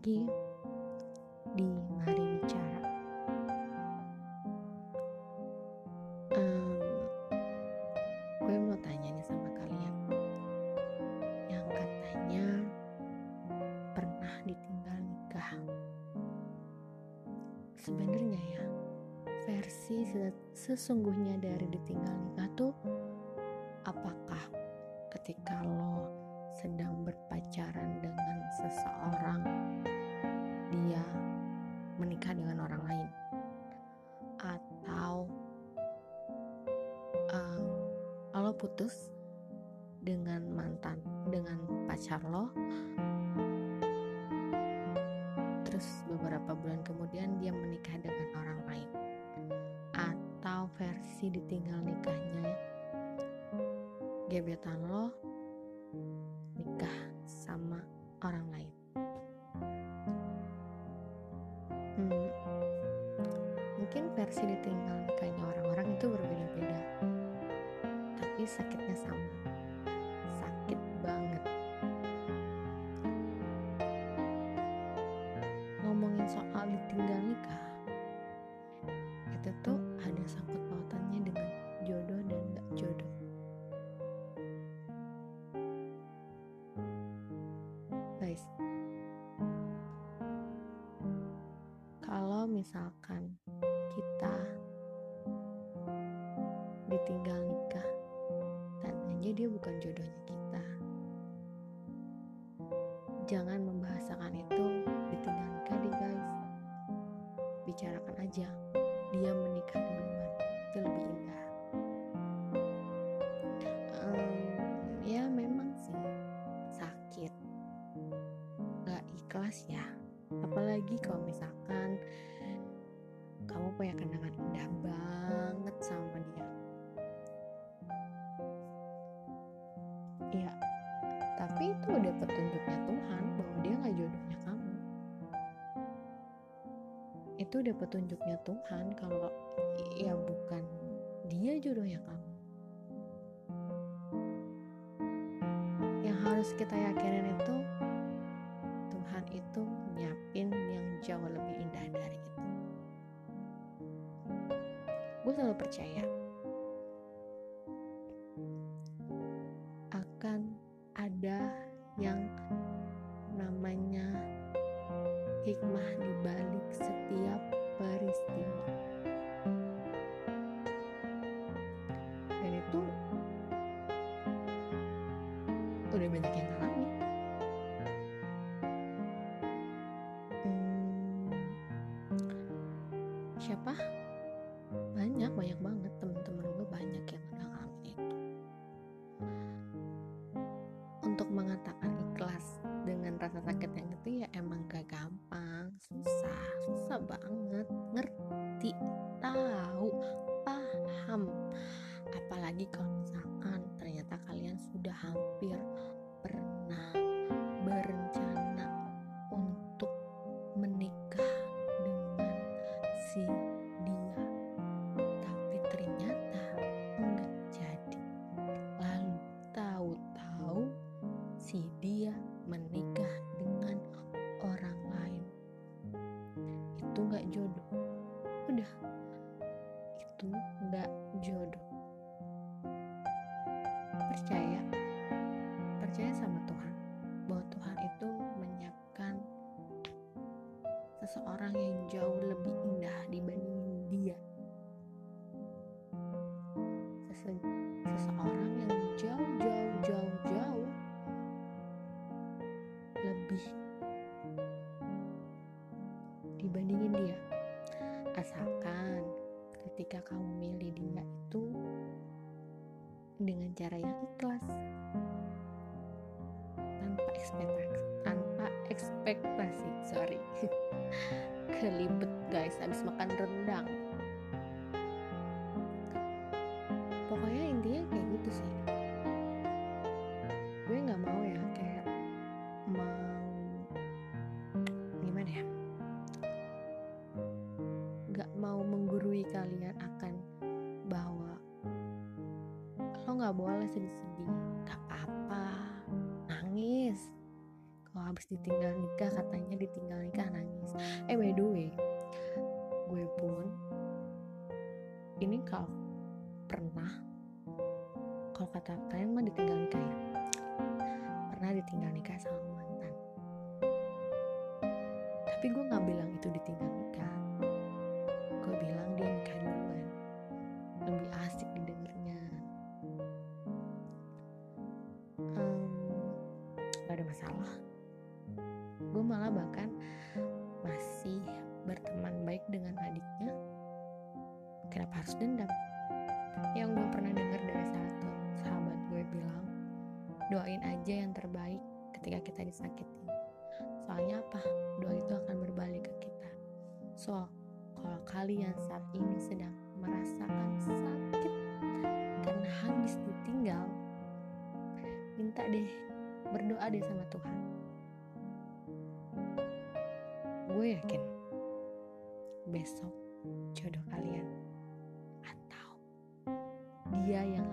lagi di Mari Bicara. Um, gue mau tanya nih sama kalian yang katanya pernah ditinggal nikah. Sebenarnya ya, versi sesungguhnya dari ditinggal nikah tuh apakah ketika lo sedang berpacaran dengan seseorang dia menikah dengan orang lain. Atau um, lo putus dengan mantan dengan pacar lo terus beberapa bulan kemudian dia menikah dengan orang lain. Atau versi ditinggal nikahnya gebetan lo mungkin versi ditinggal nikahnya orang-orang itu berbeda-beda, tapi sakitnya sama, sakit banget. Ngomongin soal ditinggal nikah, itu tuh ada sangkut pautannya dengan jodoh dan gak jodoh. guys kalau misalkan ditinggal nikah. Tandanya dia bukan jodohnya kita. Jangan membahasakan itu ditinggal nikah deh guys. Bicarakan aja. Dia menikah mana itu lebih indah. Um, ya memang sih sakit. Gak ikhlas ya. Apalagi kalau misalkan itu udah petunjuknya Tuhan kalau ya bukan dia jodohnya kamu. Yang harus kita yakinin itu Tuhan itu nyiapin yang jauh lebih indah dari itu. Gue selalu percaya akan ada udah banyak yang ngalami hmm, siapa? Banyak banyak banget. Temen-temen gue banyak yang dia menikah dengan orang lain. Itu enggak jodoh. Udah. Itu enggak jodoh. Percaya. Percaya sama Tuhan. Bahwa Tuhan itu menyiapkan seseorang yang jauh dibandingin dia. Asalkan ketika kamu milih dia itu dengan cara yang ikhlas. Tanpa ekspektasi tanpa ekspektasi sorry. Kelibet guys habis makan rendang nggak boleh sedih-sedih. Gak apa-apa. Nangis. Kalau habis ditinggal nikah katanya ditinggal nikah nangis. Eh by the way gue pun ini kalau pernah kalau kata kalian mah ditinggal nikah ya? Pernah ditinggal nikah sama mantan. Tapi gue nggak bilang ada masalah. Gue malah bahkan masih berteman baik dengan adiknya. Kenapa harus dendam? Yang gue pernah dengar dari satu sahabat gue bilang doain aja yang terbaik ketika kita disakitin. Soalnya apa? Doa itu akan berbalik ke kita. So kalau kalian saat ini sedang merasakan sakit karena habis ditinggal minta deh berdoa deh sama Tuhan. Gue yakin besok jodoh kalian atau dia yang